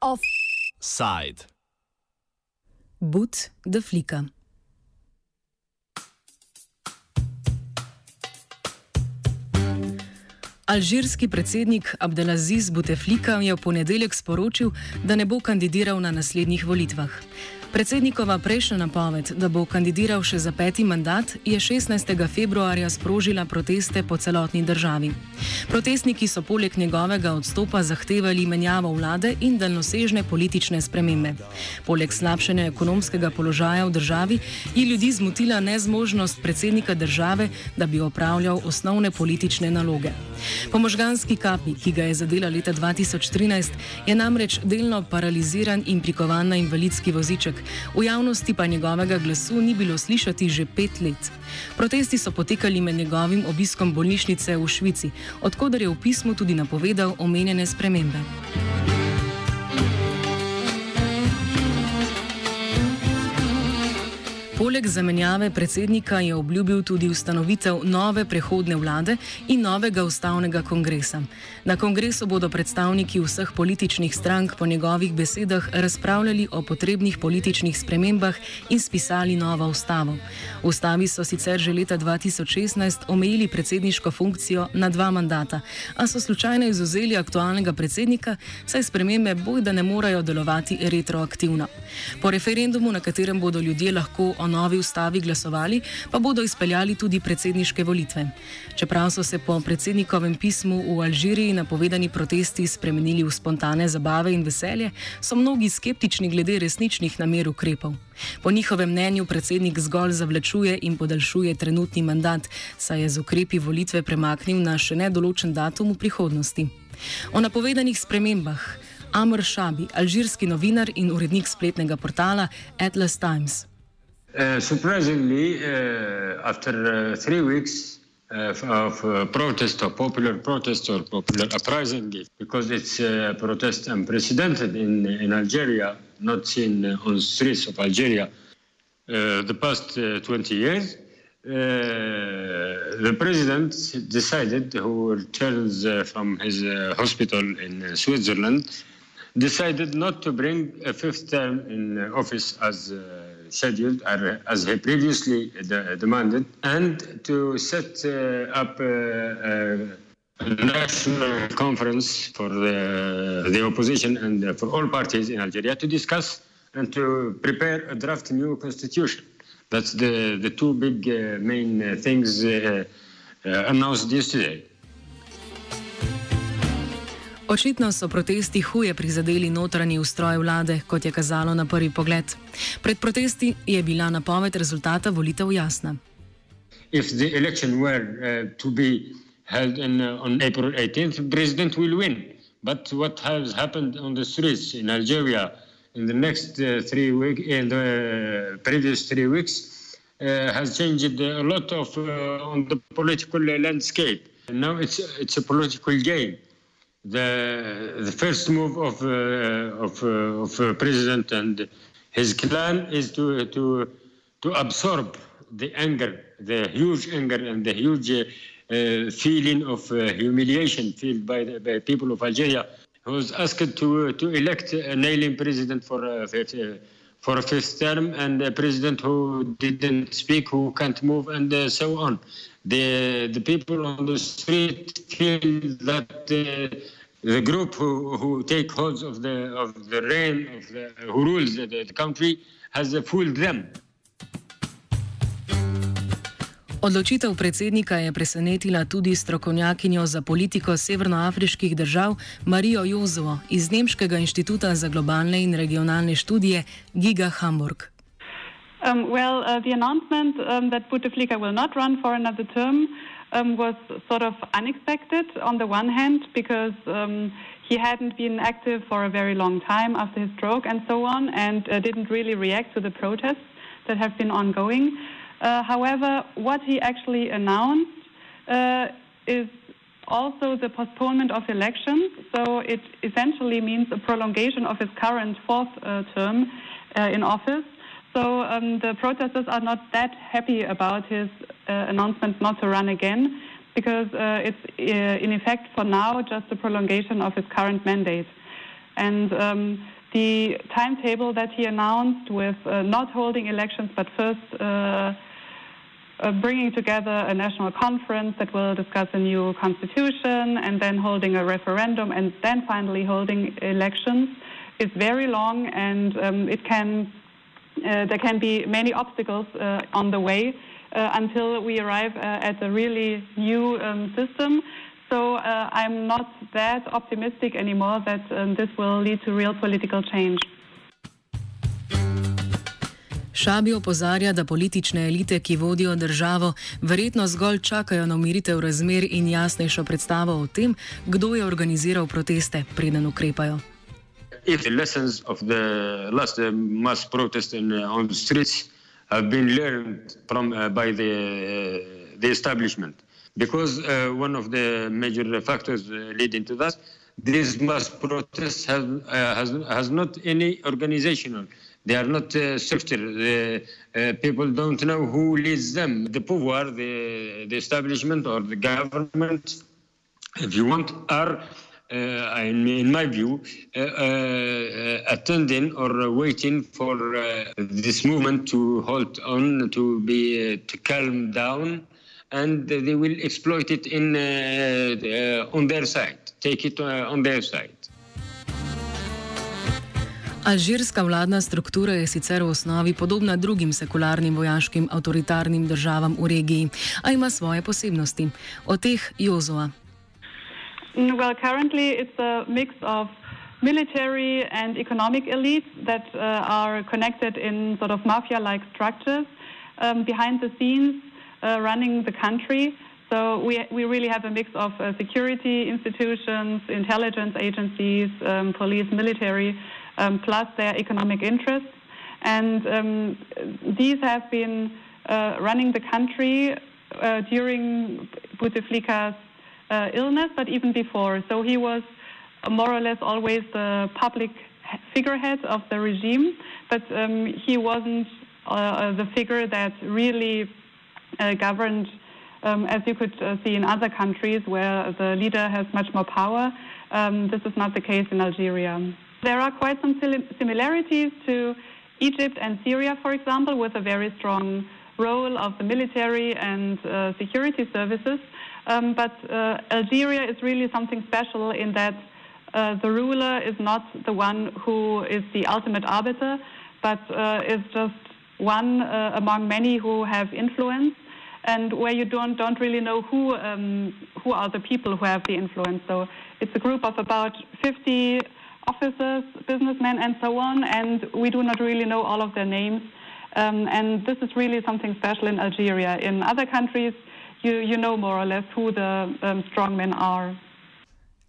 Offside. But da Flika. Alžirski predsednik Abdelaziz Bouteflika je v ponedeljek sporočil, da ne bo kandidiral na naslednjih volitvah. Predsednikova prejšnja napoved, da bo kandidiral še za peti mandat, je 16. februarja sprožila proteste po celotni državi. Protestniki so poleg njegovega odstopa zahtevali menjavo vlade in daljnosežne politične spremembe. Poleg slabšanja ekonomskega položaja v državi je ljudi zmotila nezmožnost predsednika države, da bi opravljal osnovne politične naloge. Po možganski kapi, ki ga je zadela leta 2013, je namreč delno paraliziran in prikovan na invalidski voziček, v javnosti pa njegovega glasu ni bilo slišati že pet let. Protesti so potekali med njegovim obiskom bolnišnice v Švici, odkudar je v pismu tudi napovedal omenjene spremembe. Poleg zamenjave predsednika je obljubil tudi ustanovitev nove prehodne vlade in novega ustavnega kongresa. Na kongresu bodo predstavniki vseh političnih strank po njegovih besedah razpravljali o potrebnih političnih spremembah in spisali novo ustavo. V ustavi so sicer že leta 2016 omejili predsedniško funkcijo na dva mandata, a so slučajno izuzeli aktualnega predsednika, saj spremembe bojda ne morejo delovati retroaktivno. Po referendumu, na katerem bodo ljudje lahko o novi ustavi glasovali, pa bodo izpeljali tudi predsedniške volitve. Čeprav so se po predsednikovem pismu v Alžiriji napovedani protesti spremenili v spontane zabave in veselje, so mnogi skeptični glede resničnih namer ukrepov. Po njihovem mnenju predsednik zgolj zavlačuje in podaljšuje trenutni mandat, saj je z ukrepi volitve premaknil na še nedoločen datum v prihodnosti. O napovedanih spremembah. Amr Shabi, alžirski novinar in urednik spletnega portala Atlas Times. Uh, surprisingly, uh, after uh, three weeks uh, of uh, protest or popular protest or popular uprising, because it's a protest unprecedented in, in Algeria, not seen on the streets of Algeria uh, the past 20 years, the president decided, who returns from his hospital in Switzerland, decided not to bring a fifth term in office as scheduled as he previously demanded, and to set uh, up uh, uh, a national conference for the, opposition and for all parties in Algeria to discuss and to prepare a draft new constitution. That's the, the two big main things announced yesterday. Očitno so protesti huje prizadeli notranji ustroj vlade, kot je kazalo na prvi pogled. Pred protesti je bila napoved rezultata volitev jasna. Če bi volitve bile na April 18, predsednik bo zmagal. Ampak to, kar se je zgodilo na ulicah v Alžiriji in the next uh, three weeks, in the uh, previous three weeks, uh, has changed a lot of uh, on the political landscape. Now it's it's a political game. The the first move of uh, of, uh, of uh, president and his clan is to to to absorb the anger, the huge anger and the huge feeling of humiliation felt by the by people of Algeria, who was asked to to elect a nailing president for uh, for a fifth term and a president who didn't speak, who can't move, and so on the the people on the street feel that uh, the group who, who take hold of the of the reign of the, who rules the, the country has fooled them. Odločitev predsednika je presenetila tudi strokovnjakinjo za politiko severnoafriških držav Marijo Jozo iz Nemškega inštituta za globalne in regionalne študije Giga Hamburg. Um, well, uh, the announcement um, that Bouteflika will not run for another term um, was sort of unexpected on the one hand because um, he hadn't been active for a very long time after his stroke and so on and uh, didn't really react to the protests that have been ongoing. Uh, however, what he actually announced uh, is also the postponement of elections. So it essentially means a prolongation of his current fourth uh, term uh, in office So um, the protesters are not that happy about his uh, announcement not to run again because uh, it's in effect for now just a prolongation of his current mandate. And um, the timetable that he announced with uh, not holding elections but first uh, uh, bringing together a national conference that will discuss a new constitution and then holding a referendum and then finally holding elections is very long and um, it can uh, there can be many obstacles on the way until we arrive at a really new um, system. So I'm not that optimistic anymore that um, this will lead to real political change. Šabi opozarja, da politične elite, ki vodijo državo, verjetno zgolj čakajo na umiritev razmer in jasnejšo predstavo o tem, kdo je organiziral proteste, preden ukrepajo. if the lessons of the last uh, mass protest in, uh, on the streets have been learned from uh, by the uh, the establishment, because uh, one of the major factors uh, leading to that, these mass protests have has has not any organizational. They are not structured. The people don't know who leads them. The pouvoir, the the establishment, or the government, if you want, are uh, in, in, my view, uh, uh, attending or waiting for this movement to halt on, to be to calm down, and they will exploit it in on their side, take it on their side. Alžirska vladna struktura je sicer v osnovi podobna drugim sekularnim vojaškim avtoritarnim državam v regiji, a ima svoje posebnosti. O teh Jozoa. Mm, well, currently it's a mix of military and economic elites that uh, are connected in sort of mafia-like structures um, behind the scenes uh, running the country. So we, we really have a mix of uh, security institutions, intelligence agencies, um, police, military, um, plus their economic interests. And um, these have been uh, running the country uh, during Bouteflika's uh, illness, but even before. So he was more or less always the public figurehead of the regime, but um, he wasn't uh, the figure that really uh, governed, um, as you could uh, see in other countries where the leader has much more power. Um, this is not the case in Algeria. There are quite some similarities to Egypt and Syria, for example, with a very strong role of the military and uh, security services. Um, but uh, Algeria is really something special in that uh, the ruler is not the one who is the ultimate arbiter, but uh, is just one uh, among many who have influence, and where you don't don't really know who um, who are the people who have the influence. So it's a group of about 50 officers, businessmen, and so on, and we do not really know all of their names. Um, and this is really something special in Algeria. In other countries, you, you know more or less who the um, strong men are.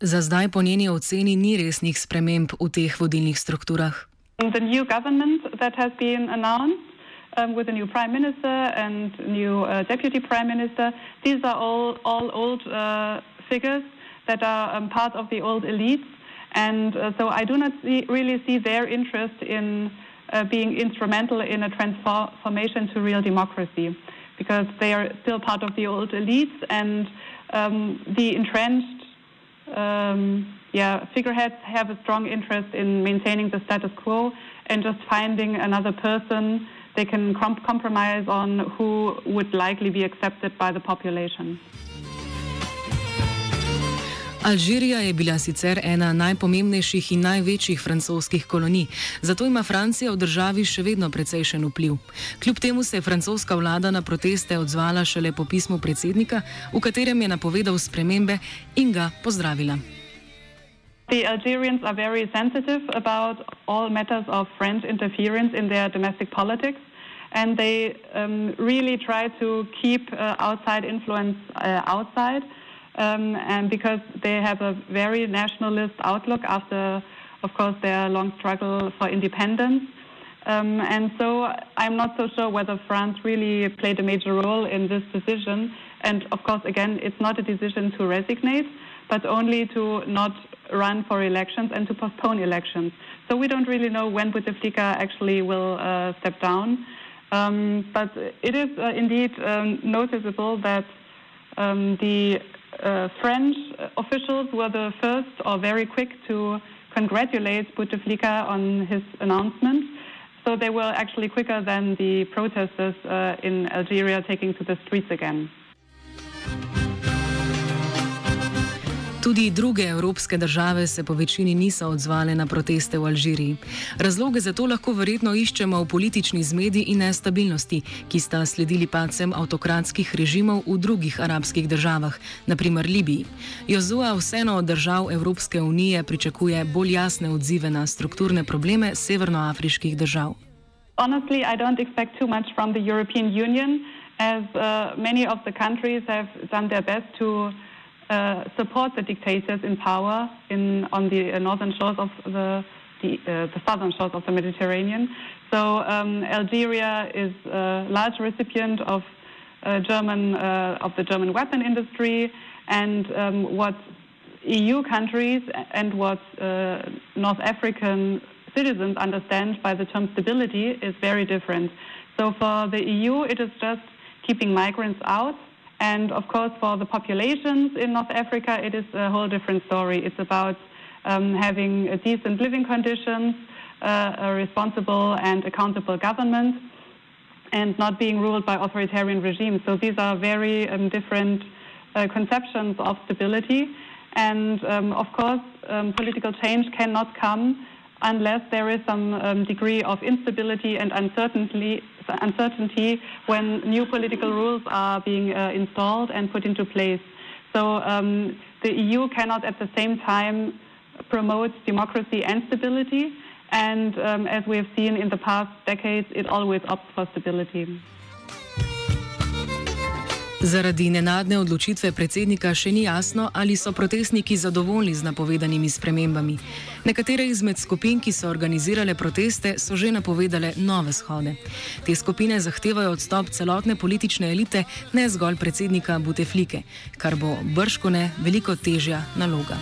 Za zdaj po njeni oceni ni resnih sprememb v teh vodilnih strukturah. The new government that has been announced um, with a new prime minister and new uh, deputy prime minister, these are all, all old uh, figures that are um, part of the old elites. And uh, so I do not see, really see their interest in uh, being instrumental in a transformation to real democracy. because they are still part of the old elites and um, the entrenched um, yeah, figureheads have a strong interest in maintaining the status quo and just finding another person they can comp compromise on who would likely be accepted by the population. Alžirija je bila sicer ena najpomembnejših in največjih francoskih kolonij, zato ima Francija v državi še vedno precejšen vpliv. Kljub temu se je francoska vlada na proteste odzvala šele po pismu predsednika, v katerem je napovedal spremembe in ga pozdravila. The Algerians are very sensitive about all matters of French interference in their domestic politics, and they um, really try to keep uh, outside influence uh, outside. um, and because they have a very nationalist outlook after, of course, their long struggle for independence. Um, and so I'm not so sure whether France really played a major role in this decision. And of course, again, it's not a decision to resignate, but only to not run for elections and to postpone elections. So we don't really know when Bouteflika actually will uh, step down. Um, but it is uh, indeed um, noticeable that um, the uh, French officials were the first or very quick to congratulate Bouteflika on his announcement. So they were actually quicker than the protesters uh, in Algeria taking to the streets again. Tudi druge evropske države se po večini niso odzvale na proteste v Alžiriji. Razloge za to lahko verjetno iščemo v politični zmedi in nestabilnosti, ki sta sledili pacem avtokratskih režimov v drugih arabskih državah, naprimer Libiji. Jozua vseeno od držav Evropske unije pričakuje bolj jasne odzive na strukturne probleme severnoafriških držav. Honestly, I don't expect too much from the European Union, as uh, many of the countries have done their best to Uh, support the dictators in power in, on the uh, northern shores of the, the, uh, the, southern shores of the Mediterranean. So um, Algeria is a large recipient of uh, German of the German weapon industry, and um, what EU countries and what North African citizens understand by the term stability is very different. So for the EU, it is just keeping migrants out and of course, for the populations in North Africa, it is a whole different story. It's about um, having decent living conditions, uh, a responsible and accountable government, and not being ruled by authoritarian regimes. So these are very um, different uh, conceptions of stability. And um, of course, um, political change cannot come unless there is some um, degree of instability and uncertainty, uncertainty when new political rules are being uh, installed and put into place. So um, the EU cannot at the same time promote democracy and stability. And um, as we have seen in the past decades, it always opts for stability. Zaradi nenadne odločitve predsednika še ni jasno, ali so protestniki zadovoljni z napovedanimi spremembami. Nekatere izmed skupin, ki so organizirale proteste, so že napovedale nove shode. Te skupine zahtevajo odstop celotne politične elite, ne zgolj predsednika Buteflike, kar bo brškone veliko težja naloga.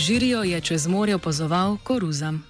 Alžirijo je čez morje opazoval Koruzam.